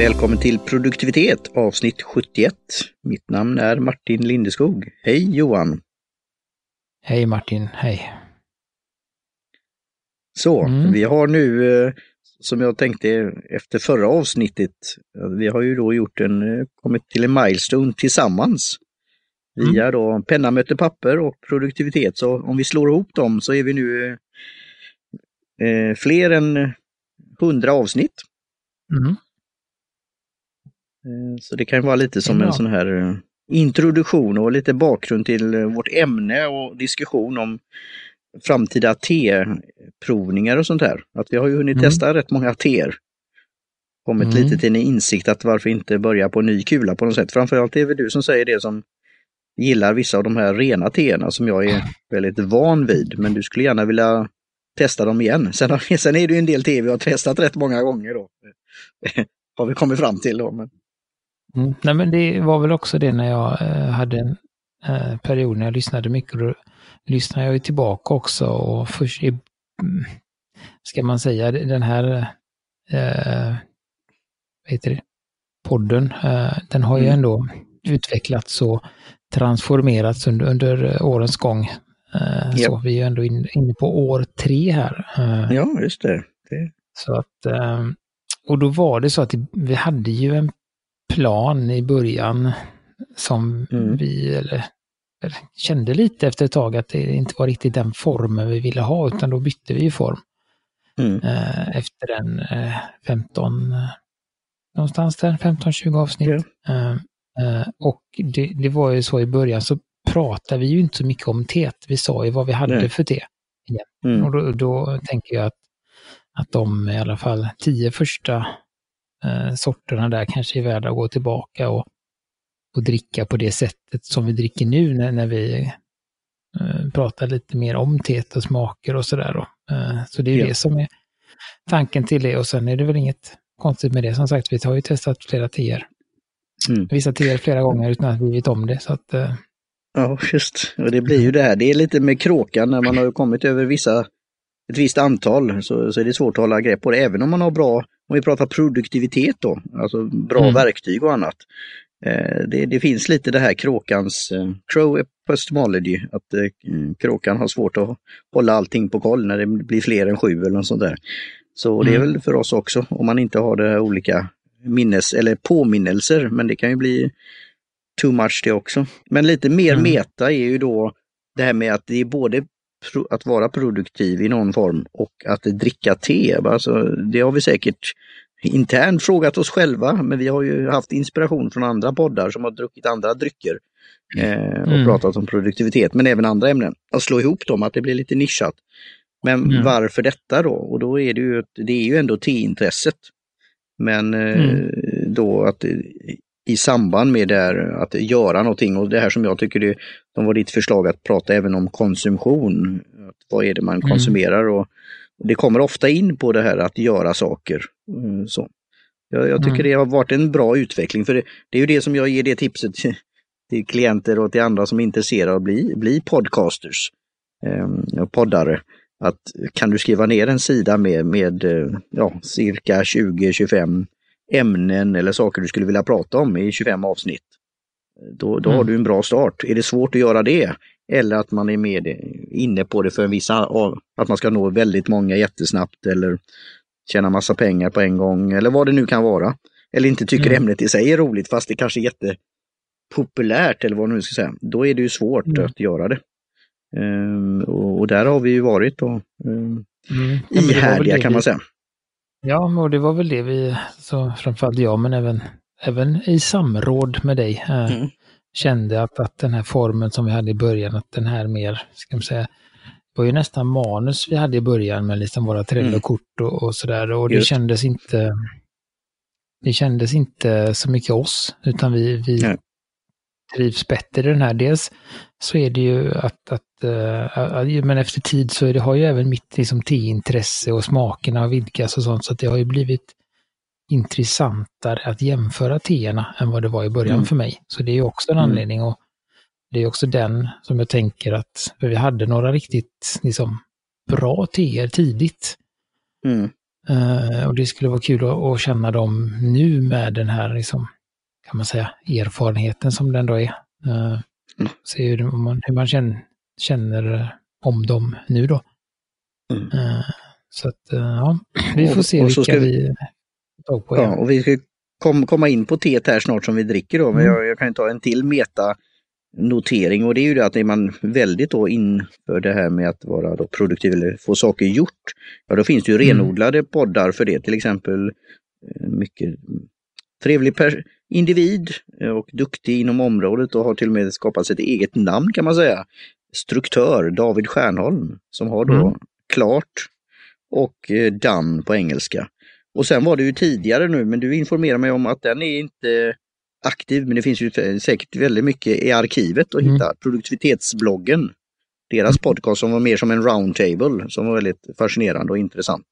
Välkommen till produktivitet avsnitt 71. Mitt namn är Martin Lindeskog. Hej Johan! Hej Martin, hej! Så, mm. vi har nu, eh, som jag tänkte efter förra avsnittet, vi har ju då gjort en, eh, kommit till en milestone tillsammans. Via mm. då penna möter papper och produktivitet. Så om vi slår ihop dem så är vi nu eh, fler än 100 avsnitt. Mm. Eh, så det kan vara lite som en sån här eh, introduktion och lite bakgrund till eh, vårt ämne och diskussion om framtida T-provningar och sånt här. Att vi har ju hunnit mm. testa rätt många T. Kommit mm. lite till en insikt att varför inte börja på ny kula på något sätt. Framförallt är det du som säger det som gillar vissa av de här rena teerna som jag är väldigt van vid. Men du skulle gärna vilja testa dem igen. Sen, sen är det ju en del te vi har testat rätt många gånger då. har vi kommit fram till då. Men... Mm, nej men det var väl också det när jag eh, hade en eh, period när jag lyssnade mycket. Då lyssnade jag ju tillbaka också och först i, mm, ska man säga, den här eh, vad heter det, podden, eh, den har ju mm. ändå utvecklats och transformerats under, under årens gång. Uh, yep. Så vi är ju ändå in, inne på år tre här. Uh, ja, just det. det. Så att, uh, och då var det så att vi hade ju en plan i början som mm. vi eller, eller, kände lite efter ett tag att det inte var riktigt den formen vi ville ha, utan då bytte vi form. Mm. efter en 15, någonstans där, 15-20 avsnitt. Ja. och det, det, var ju så i början så pratade vi ju inte så mycket om teet. Vi sa ju vad vi hade för te. Mm. Och då, då, tänker jag att, att de i alla fall tio första eh, sorterna där kanske är värda att gå tillbaka och, och dricka på det sättet som vi dricker nu när, när vi eh, pratar lite mer om teet och smaker och sådär. Eh, så det är ja. det som är tanken till det och sen är det väl inget konstigt med det. Som sagt, vi har ju testat flera teer. Mm. Vissa teer flera gånger utan att vi vet om det. Så att, eh, Ja, just. Och det blir ju det här. Det är lite med kråkan när man har kommit över vissa, ett visst antal så, så är det svårt att hålla grepp på det. Även om man har bra, om vi pratar produktivitet då, alltså bra mm. verktyg och annat. Eh, det, det, finns lite det här kråkans, eh, crow epistemology, att eh, kråkan har svårt att hålla allting på koll när det blir fler än sju eller något sånt där. Så det är mm. väl för oss också, om man inte har det olika minnes eller påminnelser, men det kan ju bli too much det också. Men lite mer mm. meta är ju då det här med att det är både att vara produktiv i någon form och att dricka te. Alltså, det har vi säkert internt frågat oss själva, men vi har ju haft inspiration från andra poddar som har druckit andra drycker eh, och mm. pratat om produktivitet, men även andra ämnen. Att slå ihop dem, att det blir lite nischat. Men mm. varför detta då? Och då är det ju, det är ju ändå teintresset. Men eh, mm. då att i samband med det här, att göra någonting och det här som jag tycker det, de var ditt förslag att prata även om konsumtion. Vad är det man mm. konsumerar och det kommer ofta in på det här att göra saker. Mm, så. Jag, jag tycker mm. det har varit en bra utveckling för det, det, är ju det som jag ger det tipset till, till klienter och till andra som är intresserade av att bli, bli podcasters, eh, poddare. Att kan du skriva ner en sida med, med eh, ja, cirka 20-25 ämnen eller saker du skulle vilja prata om i 25 avsnitt. Då, då mm. har du en bra start. Är det svårt att göra det? Eller att man är med inne på det för en viss, att man ska nå väldigt många jättesnabbt eller tjäna massa pengar på en gång eller vad det nu kan vara. Eller inte tycker mm. ämnet i sig är roligt fast det kanske är jättepopulärt eller vad man nu ska säga. Då är det ju svårt mm. att göra det. Um, och, och, där har vi ju varit då, um, mm. ihärdiga kan man säga. Ja, och det var väl det vi, så framförallt jag, men även, även i samråd med dig, eh, mm. kände att, att den här formen som vi hade i början, att den här mer, ska man säga, det var ju nästan manus vi hade i början med liksom våra Trello-kort och, och sådär. Och det Just. kändes inte, det kändes inte så mycket oss, utan vi, vi trivs bättre i den här. Dels så är det ju att, att men efter tid så det, har ju även mitt liksom, teintresse och smakerna har vidgats och sånt, så att det har ju blivit intressantare att jämföra teerna än vad det var i början mm. för mig. Så det är ju också en mm. anledning och det är också den som jag tänker att, för vi hade några riktigt liksom, bra teer tidigt. Mm. Uh, och det skulle vara kul att, att, känna dem nu med den här, liksom, kan man säga, erfarenheten som den då är. Uh. Se hur man, hur man känner, känner om dem nu då. Mm. Uh, så att, ja, vi får se och, och vilka vi, vi tag på. Ja, och vi ska kom, komma in på teet här snart som vi dricker då, men mm. jag, jag kan ta en till meta notering och det är ju det att är man väldigt då inför det här med att vara då produktiv eller få saker gjort, ja då finns det ju mm. renodlade poddar för det, till exempel eh, mycket trevlig individ eh, och duktig inom området och har till och med skapat sig ett eget namn kan man säga. Struktör David Stjärnholm som har då mm. klart och eh, done på engelska. Och sen var det ju tidigare nu, men du informerar mig om att den är inte aktiv, men det finns ju säkert väldigt mycket i arkivet att mm. hitta. Produktivitetsbloggen, deras mm. podcast som var mer som en roundtable, som var väldigt fascinerande och intressant.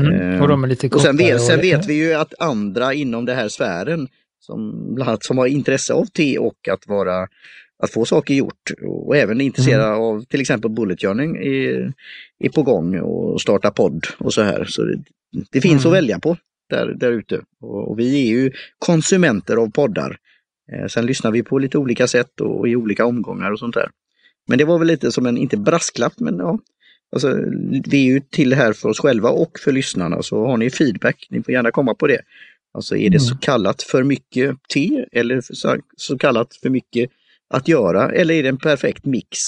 Mm. Och de är lite och sen, vet, sen vet vi ju att andra inom den här sfären, som bland annat som har intresse av te och att vara att få saker gjort och även intresserade mm. av till exempel bullet journaling är, är på gång och starta podd och så här. Så det, det finns mm. att välja på där, där ute. Och, och, vi är ju konsumenter av poddar. Eh, sen lyssnar vi på lite olika sätt och, och, i olika omgångar och sånt där. Men det var väl lite som en, inte brasklapp, men ja, Alltså, vi är ju till här för oss själva och för lyssnarna, så har ni feedback, ni får gärna komma på det. Alltså är det mm. så kallat för mycket te eller så, så kallat för mycket att göra eller är det en perfekt mix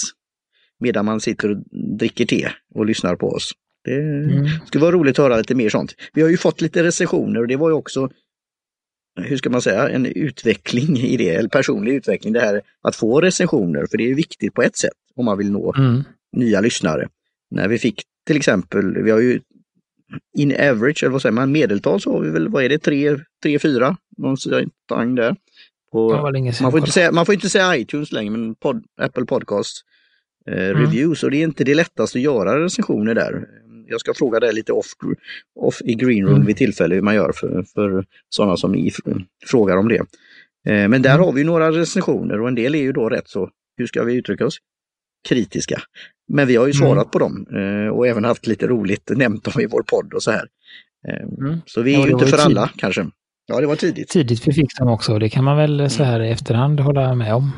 medan man sitter och dricker te och lyssnar på oss? Det mm. skulle vara roligt att höra lite mer sånt. Vi har ju fått lite recensioner och det var ju också, hur ska man säga, en utveckling i det, eller personlig utveckling, det här att få recensioner, för det är viktigt på ett sätt om man vill nå mm. nya lyssnare. När vi fick till exempel, vi har ju in average, eller vad säger man, medeltal så har vi väl, vad är det, tre, tre fyra, någonstans där. På, man, får inte säga, man får inte säga iTunes längre, men pod, Apple Podcast eh, mm. reviews och det är inte det lättaste att göra recensioner där jag ska fråga dig lite off, off i greenroom mm. vid tillfälle hur man gör för, för sådana som ni frågar om det. Eh, men där mm. har vi några recensioner och en del är ju då rätt så, hur ska vi uttrycka oss? Kritiska. Men vi har ju mm. svarat mm. på dem eh, och även haft lite roligt, nämnt dem i vår podd och så här. Eh, mm. Så vi är ja, ju inte för alla kanske. Ja, det var tidigt. Tidigt vi fick dem också, det kan man väl så här i efterhand hålla med om.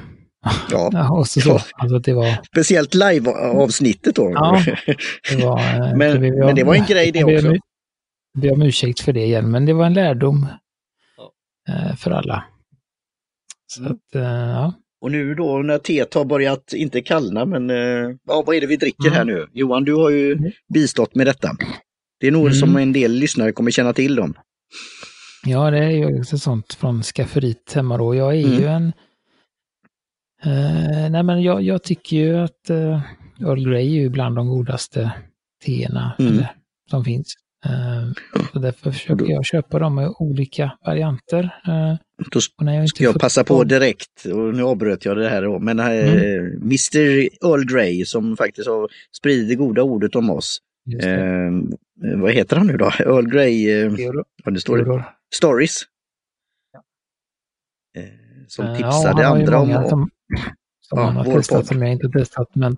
Ja, ja, så, så. Alltså, det var... speciellt live-avsnittet då. Ja, det var, eh, men, det var, men det var en grej det också. Jag ber om ursäkt för det igen, men det var en lärdom ja. Eh, för alla. Så mm. att, eh, ja. Och nu då när teet har börjat, inte kallna, men ja, vad är det vi dricker mm. här nu? Johan, du har ju mm. bistått med detta. Det är nog mm. som en del lyssnare kommer känna till dem. Ja, det är ju också sånt från skafferiet hemma då. Jag är mm. ju en Uh, nej men jag, jag, tycker ju att uh, Earl Grey är ju bland de godaste teerna mm. som finns. Uh, så därför försöker jag köpa dem i olika varianter. Uh, då ska jag passa på direkt, och nu avbröt jag det här då, men mm. Mr Earl Grey som faktiskt har spridit det goda ordet om oss. vad heter han nu då? Earl Grey? Uh, det står Stories. Ja. som tipsade ja, andra om. Som, som ja, man har testat som jag inte testat. Men,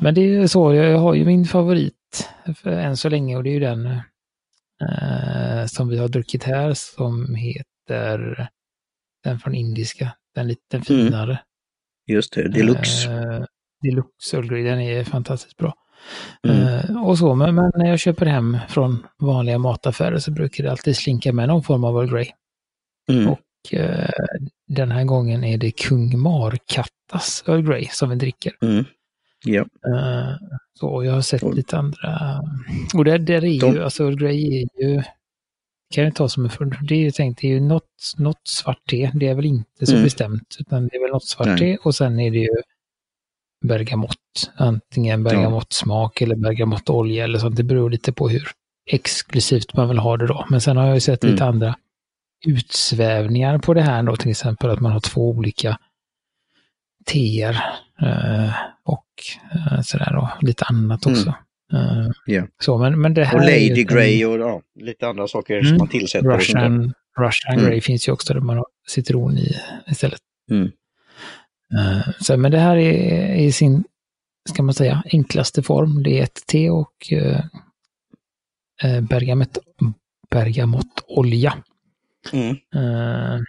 men det är så, jag, har ju min favorit än så länge och det är ju den eh, som vi har druckit här som heter den från indiska, den lite mm. finare. Mm. Just det, deluxe. Eh, deluxe den är fantastiskt bra. Mm. Eh, och så, men, men, när jag köper hem från vanliga mataffärer så brukar det alltid slinka med någon form av Earl Grey. Mm. Och eh, den här gången är det Kung Markattas Earl Grey som vi dricker. Mm. Ja. Uh, så jag har sett och, lite andra. Och där, där är de, ju, alltså Earl Grey är ju, kan jag ta som en för, det är ju tänkt, det är ju något, något svart te, det är väl inte så mm. bestämt, utan det är väl något svart te och sen är det ju bergamott, antingen bergamottsmak ja. eller bergamottolja eller sånt, det beror lite på hur exklusivt man vill ha det då. Men sen har jag ju sett mm. lite andra utsvävningar på det här då, till exempel att man har två olika teer eh, och eh, sådär då, lite annat också. Mm. Uh, yeah. så, men, men det här och Lady Grey och ja, lite andra saker mm, som man tillsätter. Russian, Russian mm. Grey finns ju också där man har citron i istället. Mm. Uh, så, men det här är i sin, ska man säga, enklaste form. Det är ett te och uh, eh, bergamott, bergamottolja. Mm. Eh,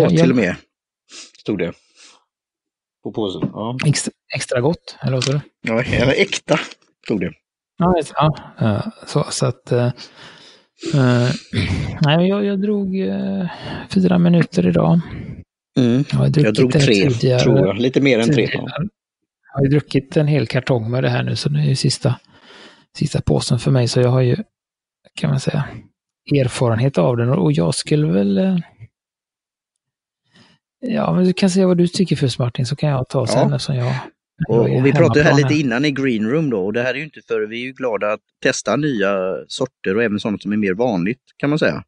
jag- till och med, stod det. På påsen. Ja, extra, extra gott, eller vad sa du? ja eller äkta, stod det. Ja, ja eh, så, så att... eh, eh, nej, jag, jag drog eh, fyra minuter idag. Mm. Jag, har Jag drog tre, tidigare. tror jag. Lite mer än tre. Ja. Jag har ju druckit en hel kartong med det här nu, så det är ju sista, sista påsen för mig. Så jag har ju, kan man säga, erfarenhet av den. Och jag skulle väl... eh, Ja, men du kan säga vad du tycker först Martin, så kan jag ta sen eftersom jag... Och, och vi pratade här lite innan i Green Room då och det här är ju inte för, vi är ju glada att testa nya sorter och även sånt som är mer vanligt kan man säga.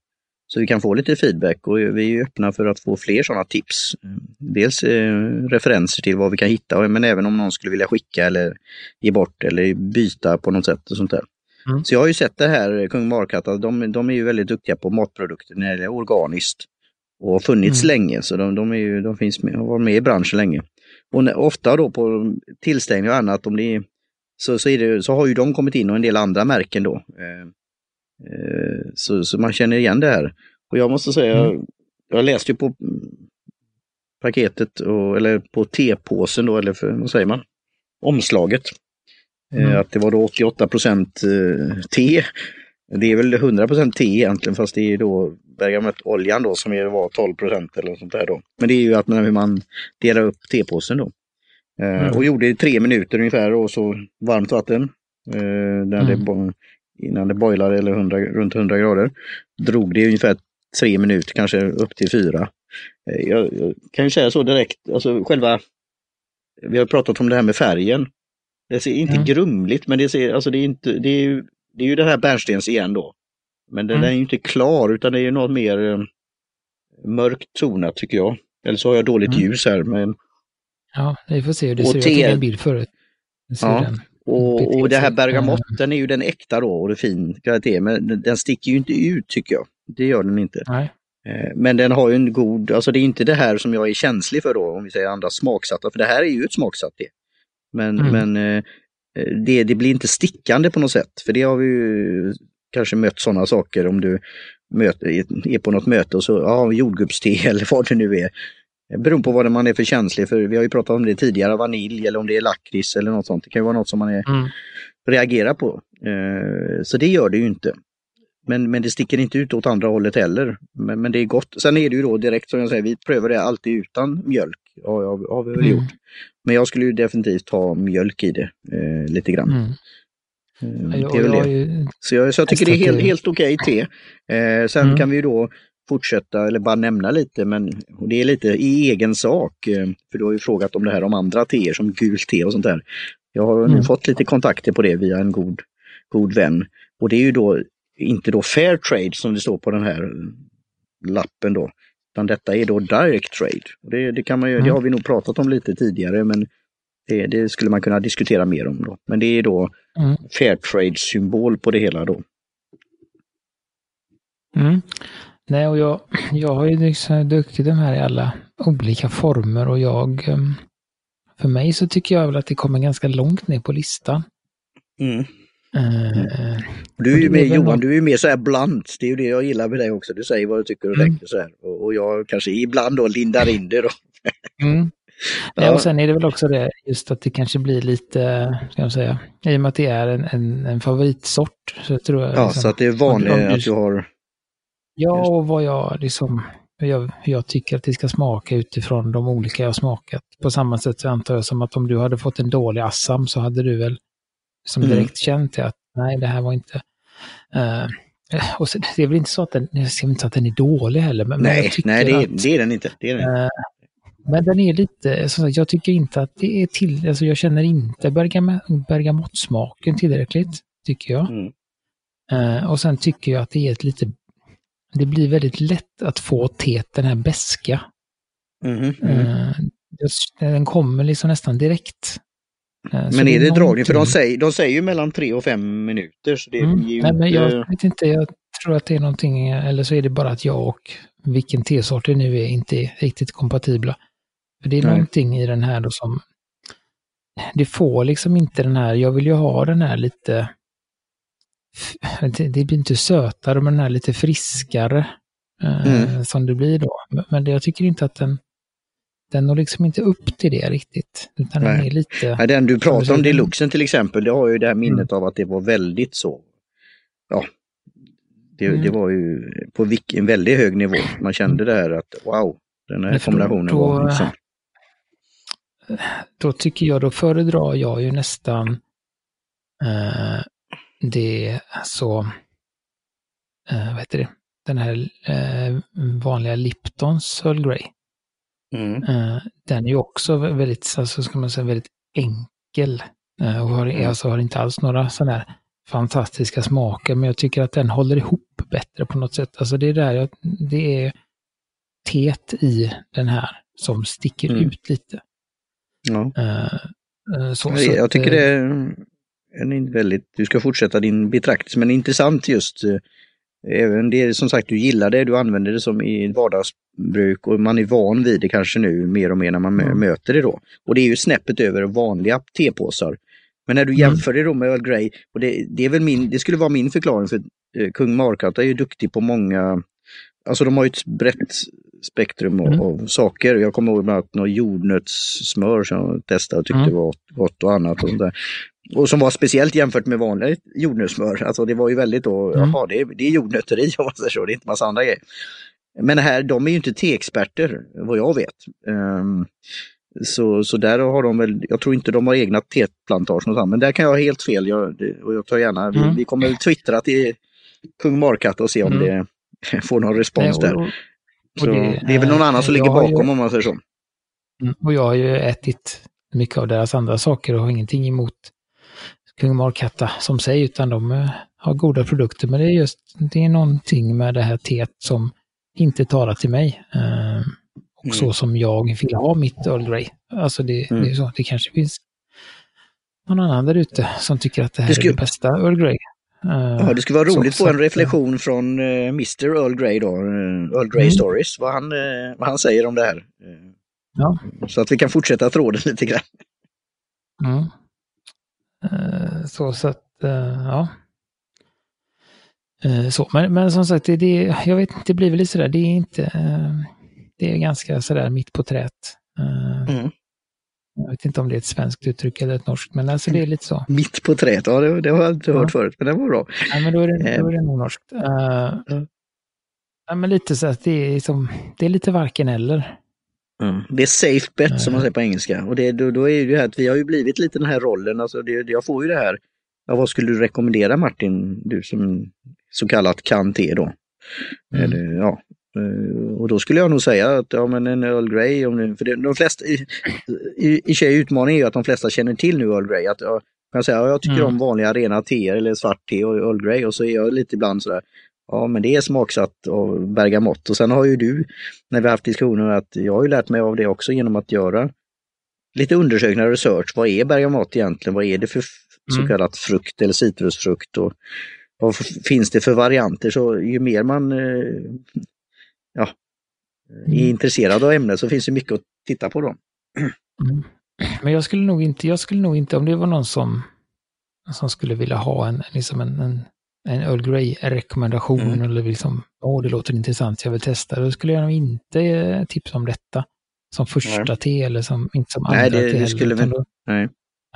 Så vi kan få lite feedback och vi är öppna för att få fler sådana tips. Dels eh, referenser till vad vi kan hitta men även om någon skulle vilja skicka eller ge bort eller byta på något sätt och sånt där. Mm. Så jag har ju sett det här, Kung Markatt, att de, de är ju väldigt duktiga på matprodukter när det gäller organiskt och har funnits Mm. länge så de, de, är ju, de finns med, har varit med i branschen länge. Och när, ofta då på tillställningar och annat, om det är, så, så, är det, så har ju de kommit in och en del andra märken då. Eh, eh, så, så man känner igen det här. Och jag måste säga, Mm. jag läste ju på paketet, och, eller på tepåsen då, eller för, vad säger man, omslaget. Eh, Mm. att det var då 88 procent eh, te. Det är väl 100 procent te egentligen fast det är då bergamottoljan då som var 12 procent eller sånt där då. Men det är ju att man, man delar upp tepåsen då. Eh, Mm. Och gjorde i tre minuter ungefär och så varmt vatten. Eh, det, Mm. bo- innan det boilade eller 100, runt 100 grader. Drog det ungefär tre minuter, kanske upp till fyra. Eh, jag, jag kan ju säga så direkt, alltså själva, vi har pratat om det här med färgen. Det ser inte Mm. grumligt, men det, ser, alltså det, är inte, det, är ju, det är ju det här bärnstens igen då. Men den Mm. är ju inte klar utan det är ju något mer eh, mörkt tonat tycker jag. Eller så har jag dåligt Mm. ljus här. Men, Ja, vi får se. Du Och ser, jag te- tog en bild förut. Jag ser Ja. den. Och, och det här Precis. bergamott, den är ju den äkta då och det är fin kvalitet. Men den- sticker ju inte ut tycker jag. Det gör den inte. Nej. Eh, Men den har ju en god, alltså det är inte det här som jag är känslig för då, om vi säger andra smaksatta, för det här är ju ett smaksatt det. Men, Mm. men eh, det, det blir inte stickande på något sätt, för det har vi ju kanske mött sådana saker om du möter, är på något möte och så, ja, jordgubbste eller vad det nu är. Beroende på vad man är för känslig för, vi har ju pratat om det tidigare, vanilj eller om det är lakrits eller något sånt. Det kan ju vara något som man är, Mm. reagerar på. Eh, så det gör det ju inte. Men, men det sticker inte ut åt andra hållet heller. Men, men det är gott. Sen är det ju då direkt som jag säger, vi prövar det alltid utan mjölk. Ja, har, har vi väl Mm. gjort. Men jag skulle ju definitivt ha mjölk i det eh, lite grann. Mm. Eh, det är väl har det. Så jag, så jag tycker det är helt, helt okej te. Eh, sen Mm. kan vi ju då fortsätta, eller bara nämna lite, men det är lite i egen sak. Eh, för du har ju frågat om det här om andra teer som gult te och sånt där. Jag har Mm. fått lite kontakter på det via en god, god vän. Och det är ju då inte då fair trade som det står på den här lappen då. Utan detta är då direct trade. Och Det, det, kan man ju, det Mm. har vi nog pratat om lite tidigare men det, det skulle man kunna diskutera mer om då. Men det är då Mm. fair trade symbol på det hela då. Mm. Nej, och jag, jag har ju liksom druckit de här i alla olika former och jag... ehm, För mig så tycker jag väl att det kommer ganska långt ner på listan. Mm. Eh, Du är ju mer Johan, något- du är ju mer så här bland. Det är ju det jag gillar med dig också. Du säger vad du tycker och Mm. tänker så här. Och, och jag kanske ibland då lindar in det då. mm. Ja. Ja. Och sen är det väl också det, just att det kanske blir lite, ska jag säga, i och med att det är en, en, en favoritsort. Så tror jag Ja, liksom, så att det är vanligt att du har... Ja, och vad jag liksom, jag, jag tycker att det ska smaka utifrån de olika jag smakat. På samma sätt så antar jag som att om du hade fått en dålig Assam så hade du väl som Mm. direkt känt det att nej, det här var inte... eh, och så, det är väl inte så att den, jag ser inte att den är dålig heller. Men, men Nej, tycker nej det, är, att, det är den inte. Det är den. eh, men den är lite, som sagt, jag tycker inte att det är till, alltså jag känner inte bergam- bergamottsmaken tillräckligt, tycker jag. Mm. Eh, och sen tycker jag att det är ett lite, det blir väldigt lätt att få teet den här beska. Mm. Det- den kommer liksom nästan direkt. Eh, så Men är det dragning? För de säger, de säger ju mellan tre och fem minuter. Så det Mm. ju Nej, men jag vet inte, jag tror att det är någonting, eller så är det bara att jag och vilken tesort det nu är inte är riktigt kompatibla. För det är Nej. någonting i den här då som, det får liksom inte den här, jag vill ju ha den här lite, det, det blir inte sötare, men den här lite friskare eh, mm. som det blir då. Men det, jag tycker inte att den, den når liksom inte upp till det riktigt. Utan Nej. den är lite... Nej, den du pratar om, deluxen till exempel, det har ju det här minnet mm. av att det var väldigt så, ja, det, mm. det var ju på en väldigt hög nivå. Man kände det här att wow, den här kombinationen då, var liksom... Då tycker jag, då föredrar jag ju nästan eh, det, alltså, eh, vad heter det, den här eh, vanliga Liptons Earl Grey. Mm. Eh, den är ju också väldigt, alltså ska man säga, väldigt enkel. Eh, och har, mm. alltså, har inte alls några sådana här fantastiska smaker, men jag tycker att den håller ihop bättre på något sätt. Alltså det är där jag, det är teet i den här som sticker mm. ut lite. Ja. Uh, så, jag, jag tycker det är en väldigt, du ska fortsätta din betraktelse, men intressant just Även det som sagt, du gillar det, du använder det som i vardagsbruk och man är van vid det kanske nu mer och mer när man mm. möter det då. Och det är ju snäppet över vanliga tepåsar. Men när du mm. jämför det då med Earl Grey, och det, det, är väl min, det skulle vara min förklaring för eh, kung Markatta är ju duktig på många, alltså de har ju ett brett spektrum av, mm. av saker. Jag kommer ihåg bland annat något jordnötssmör som jag testade och tyckte mm. var gott och annat. Och, där. och som var speciellt jämfört med vanligt jordnötssmör. Alltså det var ju väldigt då, mm. jaha det är, det är jordnötter i om man säger så, det är inte massa andra grejer. Men här, de är ju inte teexperter vad jag vet. Um, så, så där har de väl, jag tror inte de har egna teplantager men där kan jag ha helt fel. Jag, och jag tar gärna, mm. vi, vi kommer twittra till kung Markatta och se om mm. det får någon respons Nej, och, där. Så det, det, är väl någon annan som ligger bakom ju, om man säger så. Mm, och jag har ju ätit mycket av deras andra saker och har ingenting emot kung Markatta som sig, utan de eh, har goda produkter. Men det är just, det är någonting med det här teet som inte talar till mig. Uh, och mm. så som jag vill ha mitt Earl Grey. Alltså det, mm. det, är så, det kanske finns någon annan där ute som tycker att det här det skulle... är det bästa Earl Grey. Uh, ja, det skulle vara roligt att få en reflektion från uh, Mr Earl Grey då, Earl Grey mm. Stories, vad han, vad han säger om det här. Ja. Så att vi kan fortsätta tråden lite grann. Mm. så, så att, ja. så, men, men som sagt, det, det, jag vet, det blir väl lite sådär, det är inte, det är ganska sådär mitt på trät. Mm. Jag vet inte om det är ett svenskt uttryck eller ett norskt, men alltså det är lite så. Mitt på träet, ja det, det har jag inte hört ja. förut, men det var bra. Ja, men då är det, då är det nog norskt. Uh, ja. men lite så att det är, som, det är lite varken eller. Mm. Det är safe bet uh. som man säger på engelska. Och det, då, då är det här att vi har ju blivit lite den här rollen, alltså det, jag får ju det här, ja, vad skulle du rekommendera Martin, du som så kallat kan te då? Mm. Eller, ja, och då skulle jag nog säga att ja, men en Earl Grey, om det, för det, de flesta, i, i, i sig utmaningen är ju att de flesta känner till nu Earl Grey. Att, jag, kan säga, ja, jag tycker mm. om vanliga rena teer eller svart te och Earl Grey och så är jag lite ibland sådär, ja men det är smaksatt av bergamott. Och sen har ju du, när vi haft diskussioner, att jag har ju lärt mig av det också genom att göra lite undersökningar och research. Vad är bergamott egentligen? Vad är det för så mm. kallat frukt eller citrusfrukt? Och vad finns det för varianter? Så ju mer man eh, ja, är mm. intresserad av ämnet så finns det mycket att titta på då. Mm. Men jag skulle nog inte, jag skulle nog inte, om det var någon som, som skulle vilja ha en, liksom en, en, en Earl Grey-rekommendation mm. eller liksom, åh det låter intressant, jag vill testa, då skulle jag nog inte eh, tipsa om detta som första nej. te eller som, inte som andra nej, det, te. Det skulle vi, då, nej.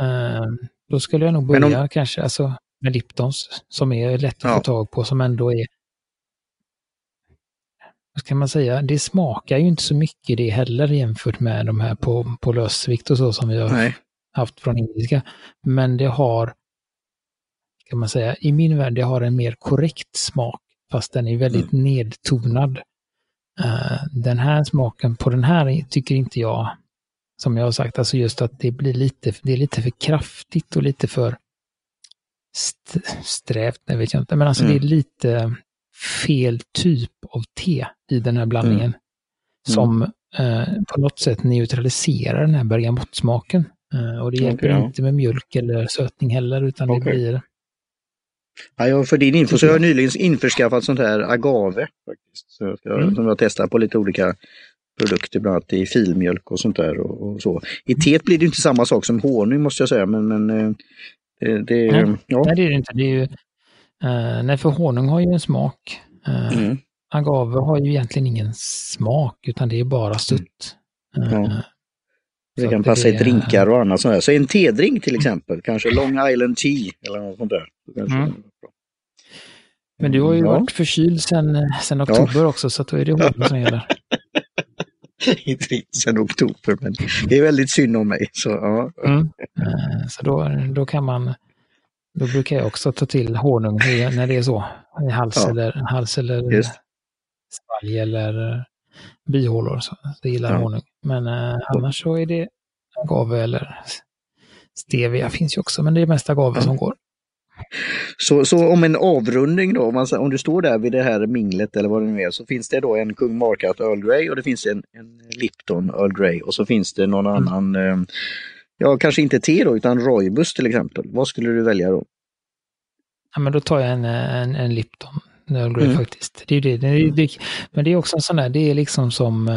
Uh, då skulle jag nog börja om, kanske, alltså med Liptons, som är lätt att ja. få tag på, som ändå är vad ska man säga, det smakar ju inte så mycket det heller jämfört med de här på, på lösvikt och så som vi har Nej. haft från indiska. Men det har, kan man säga, i min värld, det har en mer korrekt smak, fast den är väldigt mm. nedtonad. Uh, den här smaken på den här tycker inte jag, som jag har sagt, alltså just att det blir lite, det är lite för kraftigt och lite för st strävt, jag vet jag inte, men alltså mm. det är lite, fel typ av te i den här blandningen. Mm. Som eh, på något sätt neutraliserar den här bergamottsmaken. Eh, och det hjälper okay, inte med mjölk eller sötning heller, utan okay. det blir... Ja, för din info så har jag nyligen införskaffat sånt här agave. Faktiskt, så jag, mm. Som jag testar på lite olika produkter, bland annat i filmjölk och sånt där. Och, och, så. I teet blir det inte samma sak som honung måste jag säga, men, men eh, det, det, Nej. Ja. Nej, det är det inte. Det är ju Uh, nej, för honung har ju en smak. Uh, mm. Agave har ju egentligen ingen smak, utan det är bara sutt. Mm. Ja. Det kan passa det... i drinkar och annat sånt där. Så en tedrink till exempel, kanske Long Island Tea eller något sånt där. Mm. Men du har ju ja. varit förkyld sedan, sedan oktober ja. också, så då är det honung som gäller. Inte riktigt sedan oktober, men det är väldigt synd om mig. Så, ja. Mm. Eh, så då, då kan man, då brukar jag också ta till honung när det är så. I hals ja. eller, hals eller svalg eller bihålor. Så det gillar ja. honung. Men eh, annars så är det agave eller stevia finns ju också, men det är mest agave ja. som går. Så, så om en avrundning då, om, man, om du står där vid det här minglet eller vad det nu är, så finns det då en Kung Markat Earl Grey och det finns en, en Lipton Earl Grey och så finns det någon mm. annan, eh, ja kanske inte te då, utan Roibus till exempel. Vad skulle du välja då? Ja men då tar jag en, en, en Lipton Earl Grey mm. faktiskt. Det är det. Det är, det, men det är också en sån där, det är liksom som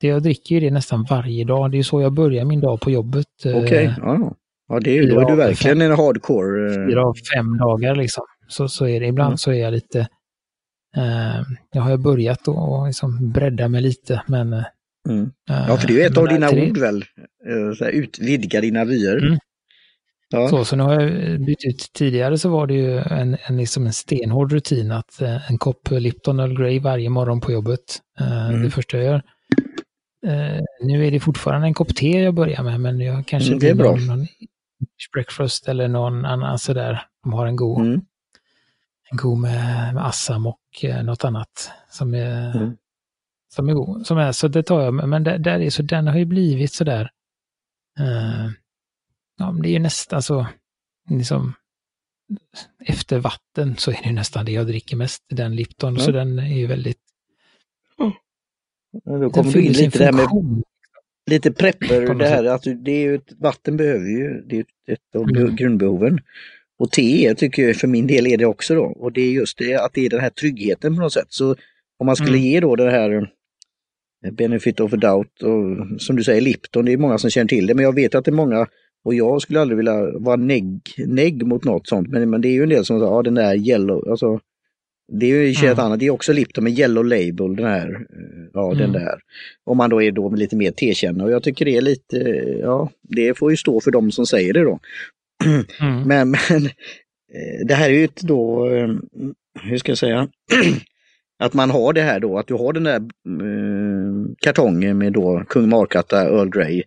det jag dricker ju det nästan varje dag. Det är så jag börjar min dag på jobbet. Okej, okay. ja. ja det är, då är du verkligen fem, en hardcore. Uh... Fyra av fem dagar liksom. Så, så är det. Ibland mm. så är jag lite... Uh, jag har börjat att liksom bredda mig lite men... Mm. Ja, för det är ju ett av dina ord väl? Utvidga dina vyer. Mm. Ja. Så, så nu har jag bytt ut. Tidigare så var det ju en, en, liksom en stenhård rutin att eh, en kopp Lipton Earl Grey varje morgon på jobbet. Eh, mm. Det första jag gör. Eh, nu är det fortfarande en kopp te jag börjar med, men jag kanske mm, det är bra. någon, breakfast eller någon annan sådär. De har en god, mm. en god med, med assam och eh, något annat som är, mm. som är god. Som är, så det tar jag, men där, där är så den har ju blivit sådär. Eh, ja, det är ju nästan så, liksom, efter vatten så är det nästan det jag dricker mest, den Lipton, ja. så den är ju väldigt... Ja. Då kommer du in lite där med lite prepper, det här att det är ju vatten behöver ju, det är ett av mm. grundbehoven. Och te tycker jag för min del är det också då. Och det är just det att det är den här tryggheten på något sätt. Så om man skulle mm. ge då det här benefit of a doubt och som du säger Lipton, det är många som känner till det, men jag vet att det är många och jag skulle aldrig vilja vara negg, negg mot något sånt, men, men det är ju en del som säger, ja den där yellow, alltså det är ju mm. ett annat, det är också Lipton med yellow label, den här, eh, ja mm. den där. Om man då är då lite mer tekännare och jag tycker det är lite, ja det får ju stå för de som säger det då. Mm. Men, men eh, det här är ju ett då, eh, hur ska jag säga, att man har det här då, att du har den där kartongen med då Kung Markatta Earl Grey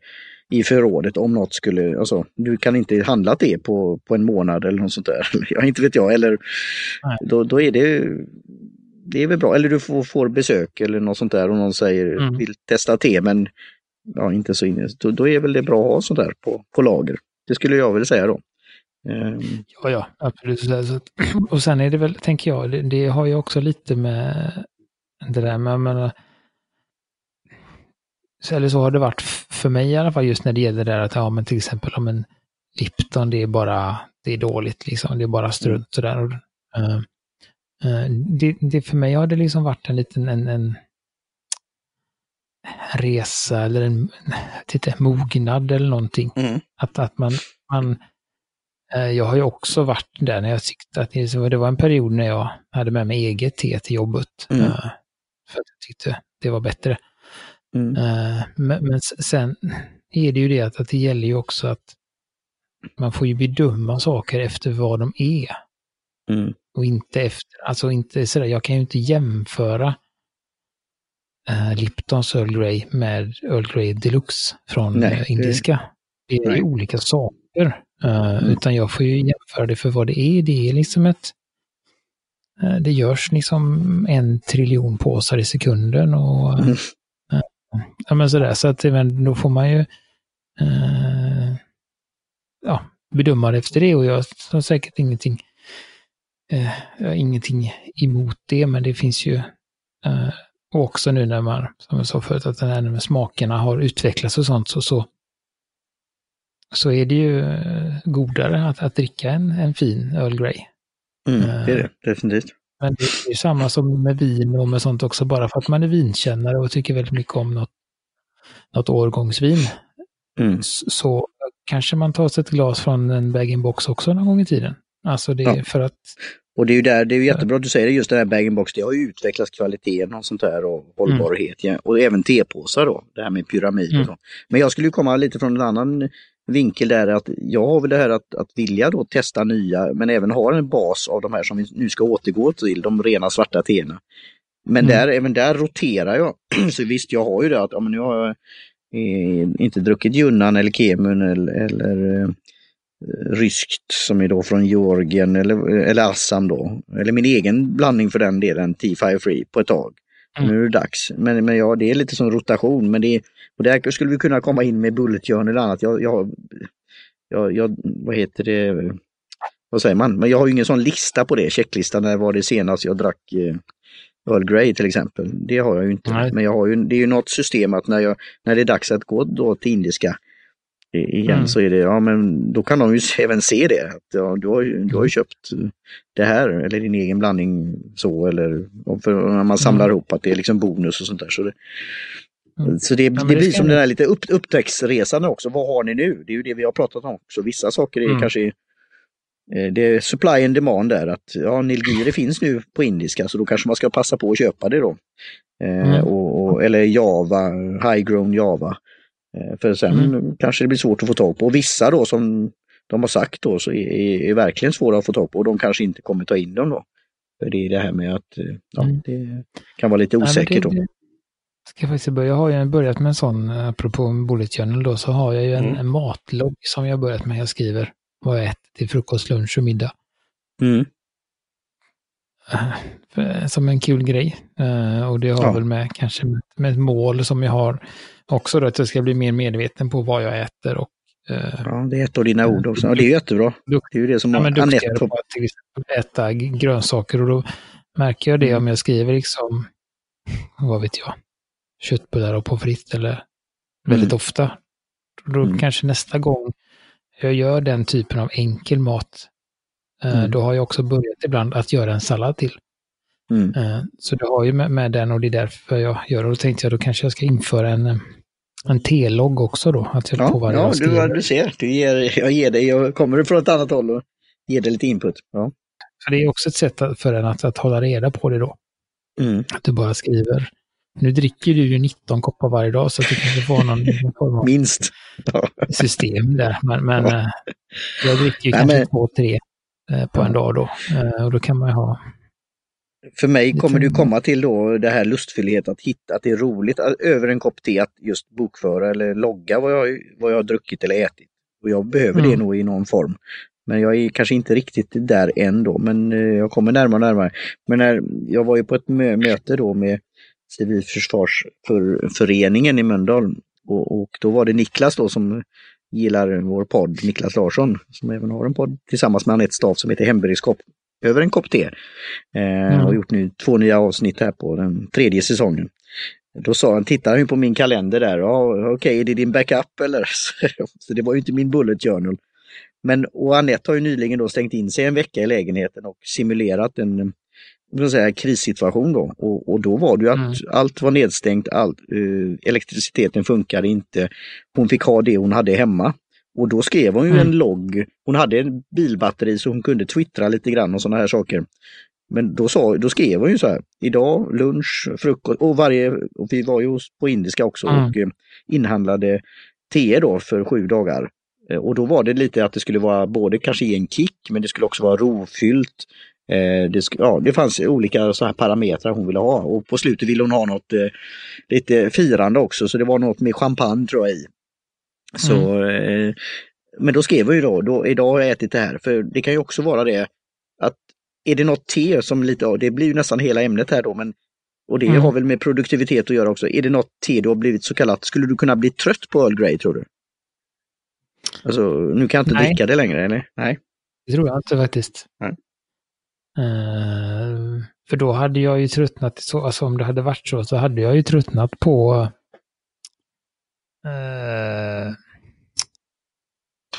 i förrådet om något skulle, alltså du kan inte handla det på, på en månad eller något sånt där. Ja, inte vet jag, eller då, då är det det är väl bra, eller du får, får besök eller något sånt där och någon säger mm. vill testa te men ja, inte så inne. Då, då är väl det bra att ha sånt där på, på lager. Det skulle jag väl säga då. Um. Ja, ja, absolut. Och sen är det väl, tänker jag, det, det har ju också lite med det där med, med eller så har det varit för mig i alla fall just när det gäller det där att, ja men till exempel om en Lipton, det är bara, det är dåligt liksom, det är bara strunt sådär. Uh, uh, det, det, för mig har det liksom varit en liten, en, en resa eller en titta, mognad eller någonting. Mm. Att, att man, man uh, jag har ju också varit där när jag tyckte att det, det var en period när jag hade med mig eget te till jobbet. Mm. för att jag tyckte det var bättre. Mm. Uh, men, men, sen är det ju det att, att det gäller ju också att man får ju bedöma saker efter vad de är. Mm. Och inte efter, alltså inte sådär, jag kan ju inte jämföra uh, Liptons Earl Grey med Earl Grey Deluxe från Nej, uh, indiska. Det är Nej. olika saker. Uh, mm. Utan jag får ju jämföra det för vad det är. Det är liksom ett det görs liksom en triljon påsar i sekunden och mm. Ja, men sådär, så att men, då får man ju eh, ja, bedöma det efter det och jag har säkert ingenting, eh, jag har ingenting emot det, men det finns ju eh, och också nu när man, som jag sa förut, att den här med smakerna har utvecklats och sånt, så, så, så är det ju eh, godare att, att dricka en, en fin Earl Grey. Mm, det är det, eh, definitivt. Men det är samma som med vin och med sånt också, bara för att man är vinkännare och tycker väldigt mycket om något, något årgångsvin. Mm. Så kanske man tar sig ett glas från en bag-in-box också någon gång i tiden. Alltså det är ja. för att... Och det är ju där, det är ju jättebra att du säger det, just det här bag-in-box, det har ju utvecklats kvaliteten och sånt där och hållbarhet. Mm. Ja. Och även tepåsar då, det här med pyramid mm. och så. Men jag skulle ju komma lite från en annan vinkel där att jag har väl det här att, att vilja då testa nya men även ha en bas av de här som vi nu ska återgå till, de rena svarta teerna. Men mm. där, även där roterar jag. så visst, jag har ju det att ja, men nu har jag eh, inte druckit Junnan eller Kemun eller, eller eh, ryskt som är då från Georgien eller, eller Assam då. Eller min egen blandning för den delen, T-Fire Free, på ett tag. Mm. Nu är det dags. Men, men ja, det är lite som rotation. Men det, och där skulle vi kunna komma in med Bullet eller annat. Jag, jag, jag, jag, vad heter det? Vad säger man? Men jag har ju ingen sån lista på det, checklistan när var det senast jag drack eh, Earl Grey till exempel. Det har jag ju inte. Nej. Men jag har ju, det är ju något system att när, jag, när det är dags att gå då till indiska igen mm. så är det, ja men då kan de ju även se det. Att, ja, du, har, du har ju köpt det här eller din egen blandning så eller för när man samlar mm. ihop att det är liksom bonus och sånt där. Så det, mm. så det, ja, det, det blir som den här lite upp, upptäcktsresan också. Vad har ni nu? Det är ju det vi har pratat om också. Vissa saker är mm. kanske eh, det är supply and demand där att ja, Nilgiri finns nu på indiska så då kanske man ska passa på att köpa det då. Eh, mm. och, och, eller Java, high grown Java. Eh, för sen mm. kanske det blir svårt att få tag på. Och vissa då som de har sagt då så är, är verkligen svåra att få tag på och de kanske inte kommer ta in dem då. För det är det här med att eh, ja, mm. det kan vara lite osäkert då. Ska jag, faktiskt börja, jag har ju börjat med en sån, apropå Bullet Journal då, så har jag ju en, mm. en matlogg som jag börjat med. Jag skriver vad jag äter till frukost, lunch och middag. Mm. Eh, som en kul grej. Och det har ja. väl med kanske med ett mål som jag har också då att jag ska bli mer medveten på vad jag äter och eh, Ja, det är ett av dina ord också. Ja, det är jättebra. Det är ju det som ja, men Anette... på att till exempel äta grönsaker och då märker jag det mm. om jag skriver liksom, vad vet jag, köttbullar och pommes frites eller väldigt mm. ofta. Då mm. kanske nästa gång jag gör den typen av enkel mat, eh, mm. då har jag också börjat ibland att göra en sallad till. Mm. Eh, så det har ju med, med, den och det är därför jag gör det. Då tänkte jag då kanske jag ska införa en, en T-logg också då. Att jag ja, på ja du, du ser, du ger, jag ger dig, jag kommer från ett annat håll och ger dig lite input. Ja. Så det är också ett sätt för en att, att hålla reda på det då. Mm. Att du bara skriver. Nu dricker du ju 19 koppar varje dag så att du kanske får någon form av Minst. system där. Men, men. Eh, jag dricker ju kanske två, tre eh, på en dag då. Och då kan man ju ha för mig kommer det komma till då det här lustfyllighet att hitta att det är roligt att, över en kopp te att just bokföra eller logga vad jag, vad jag har druckit eller ätit. Och jag behöver mm. det nog i någon form. Men jag är kanske inte riktigt där än då, men eh, jag kommer närmare och närmare. Men när jag var ju på ett möte då med Civilförsvarsföreningen i Mölndal och, och, då var det Niklas då som gillar vår podd, Niklas Larsson, som även har en podd tillsammans med Anette Staff som heter Hemberedskap över en kopp te. Eh, mm. Och gjort nu två nya avsnitt här på den tredje säsongen. Då sa han, tittar han på min kalender där, ja okej, okay, är det din backup eller? Så det var ju inte min bullet journal. Men och Anette har ju nyligen då stängt in sig en vecka i lägenheten och simulerat en säga, krissituation då. Och, och då var det ju att mm. allt var nedstängt, allt, uh, elektriciteten funkade inte. Hon fick ha det hon hade hemma. Och då skrev hon ju mm. en logg. Hon hade en bilbatteri så hon kunde twittra lite grann och sådana här saker. Men då, sa, då skrev hon ju så här, idag lunch, frukost och varje, och vi var ju på indiska också mm. och eh, inhandlade te då för sju dagar. Eh, och då var det lite att det skulle vara både kanske en kick men det skulle också vara rofyllt. Eh, det, ja, det fanns olika så här parametrar hon ville ha och på slutet ville hon ha något eh, lite firande också så det var något med champagne tror jag i. Så, mm. eh, men då skrev jag ju då, då, idag har jag ätit det här, för det kan ju också vara det att är det något te som lite, det blir ju nästan hela ämnet här då, men och det mm. har väl med produktivitet att göra också. Är det något te du har blivit så kallat, skulle du kunna bli trött på Earl Grey tror du? Alltså, nu kan jag inte Nej. dricka det längre, eller? Nej. Det tror jag inte faktiskt. Nej. Uh, för då hade jag ju tröttnat, så, alltså om det hade varit så, så hade jag ju tröttnat på Uh,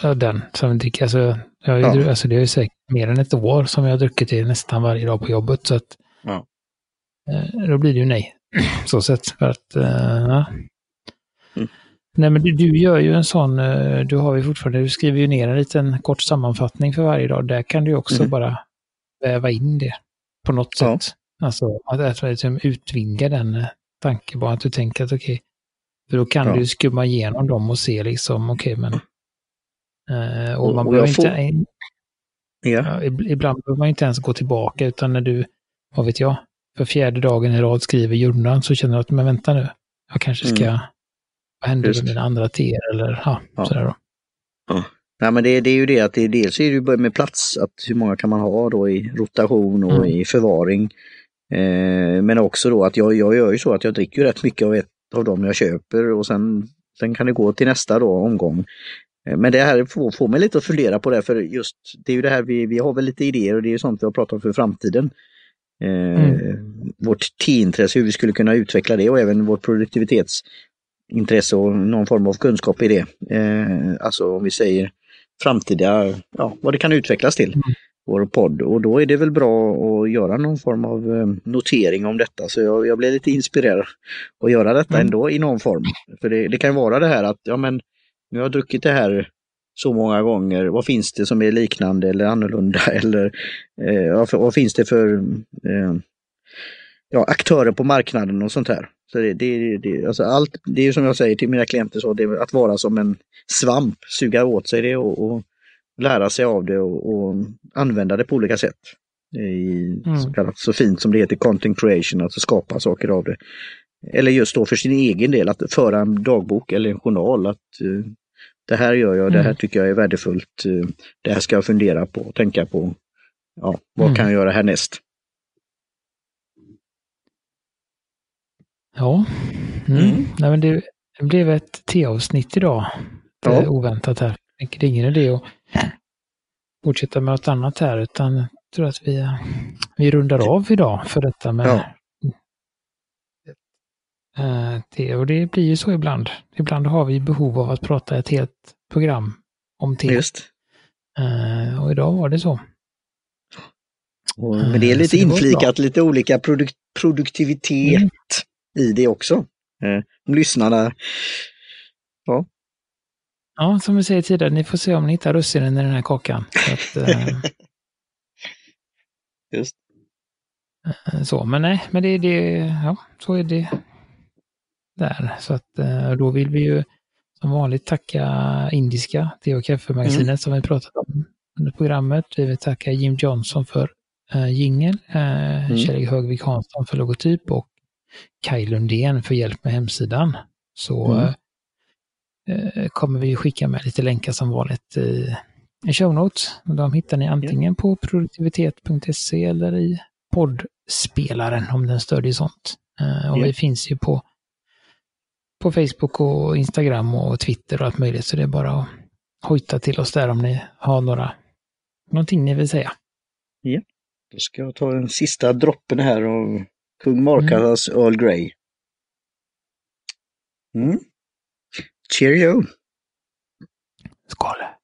ja, den som dricker. Alltså, jag, ja. alltså, det är ju säkert mer än ett år som jag har druckit det nästan varje dag på jobbet. Så att, ja. uh, då blir det ju nej. så sett. För att, uh, ja. mm. Nej men du, du, gör ju en sån, du har ju fortfarande, du skriver ju ner en liten kort sammanfattning för varje dag. Där kan du också mm. bara väva in det på något sätt. Alltså att, att liksom utvinga den tankebanan, att du tänker att okej, okay, för då kan ja. du skumma igenom dem och se liksom, okej okay, men... Eh, och, och man och behöver får... inte... Ja. Ibland behöver man inte ens gå tillbaka utan när du, vad vet jag, för fjärde dagen i rad skriver journal så känner du att men vänta nu, jag kanske ska, mm. vad händer Just. med mina andra teer eller ja, ja. sådär då. Ja. Nej, men det, det, är ju det att det, dels är det ju med plats, att hur många kan man ha då i rotation och mm. i förvaring. Eh, men också då att jag, jag gör ju så att jag dricker rätt mycket av ett av dem jag köper och sen, sen kan det gå till nästa då, omgång. Eh, men det här får, får mig lite att fundera på det, för just det är ju det här vi, vi har väl lite idéer och det är sånt vi har pratat om för framtiden. Eh, mm. Vårt teamintresse, hur vi skulle kunna utveckla det och även vårt produktivitetsintresse och någon form av kunskap i det. Eh, alltså om vi säger framtida, ja, vad det kan utvecklas till. Mm. Vår podd och då är det väl bra att göra någon form av eh, notering om detta. Så jag, jag blev lite inspirerad att göra detta mm. ändå i någon form. För det, det kan vara det här att, ja men, nu har jag druckit det här så många gånger. Vad finns det som är liknande eller annorlunda? Eller eh, vad finns det för eh, ja, aktörer på marknaden och sånt här? Så det, det, det, alltså allt, det är som jag säger till mina klienter, så det att vara som en svamp, suga åt sig det och, och lära sig av det och, och, använda det på olika sätt. I, mm. så, kallat, så fint som det heter content creation, alltså skapa saker av det. Eller just då för sin egen del, att föra en dagbok eller en journal. Att uh, Det här gör jag, mm. det här mm. tycker jag är värdefullt. Uh, det här ska jag fundera på tänka på. Ja, vad mm. kan jag göra härnäst? Ja, mm. mm. Nej, men det blev ett T-avsnitt idag. Ja. Oväntat här. Det är ingen idé att fortsätta med något annat här utan jag tror att vi, vi rundar av idag för detta med ja. Eh, te. Och det blir ju så ibland. Ibland har vi behov av att prata ett helt program om te. Just. Uh, och idag var det så. Och, men det är lite uh, inflikat, lite olika produk produktivitet mm. i det också. Uh, lyssnarna, ja. Ja, som vi säger tidigare, ni får se om ni hittar russinen i den här kakan. Att, Just. Så, men nej, men det, det, ja, så är det där. Så att eh, då vill vi ju som vanligt tacka Indiska, te och kaffemagasinet mm. som vi pratat om under programmet. Vi vill tacka Jim Johnson för uh, jingel, uh, mm. Kjell Högvik Hansson för logotyp och Kaj Lundén för hjälp med hemsidan. Så mm. Uh, kommer vi skicka med lite länkar som vanligt i, i show notes. De hittar ni antingen på produktivitet.se eller i poddspelaren om den stödjer sånt. och vi finns ju på på Facebook och Instagram och Twitter och allt möjligt. Så det är bara att hojta till oss där om ni har några, någonting ni vill säga. Ja, då ska jag ta den sista droppen här av kung Markas mm. Earl Grey. Mm. Cheerio. Escola.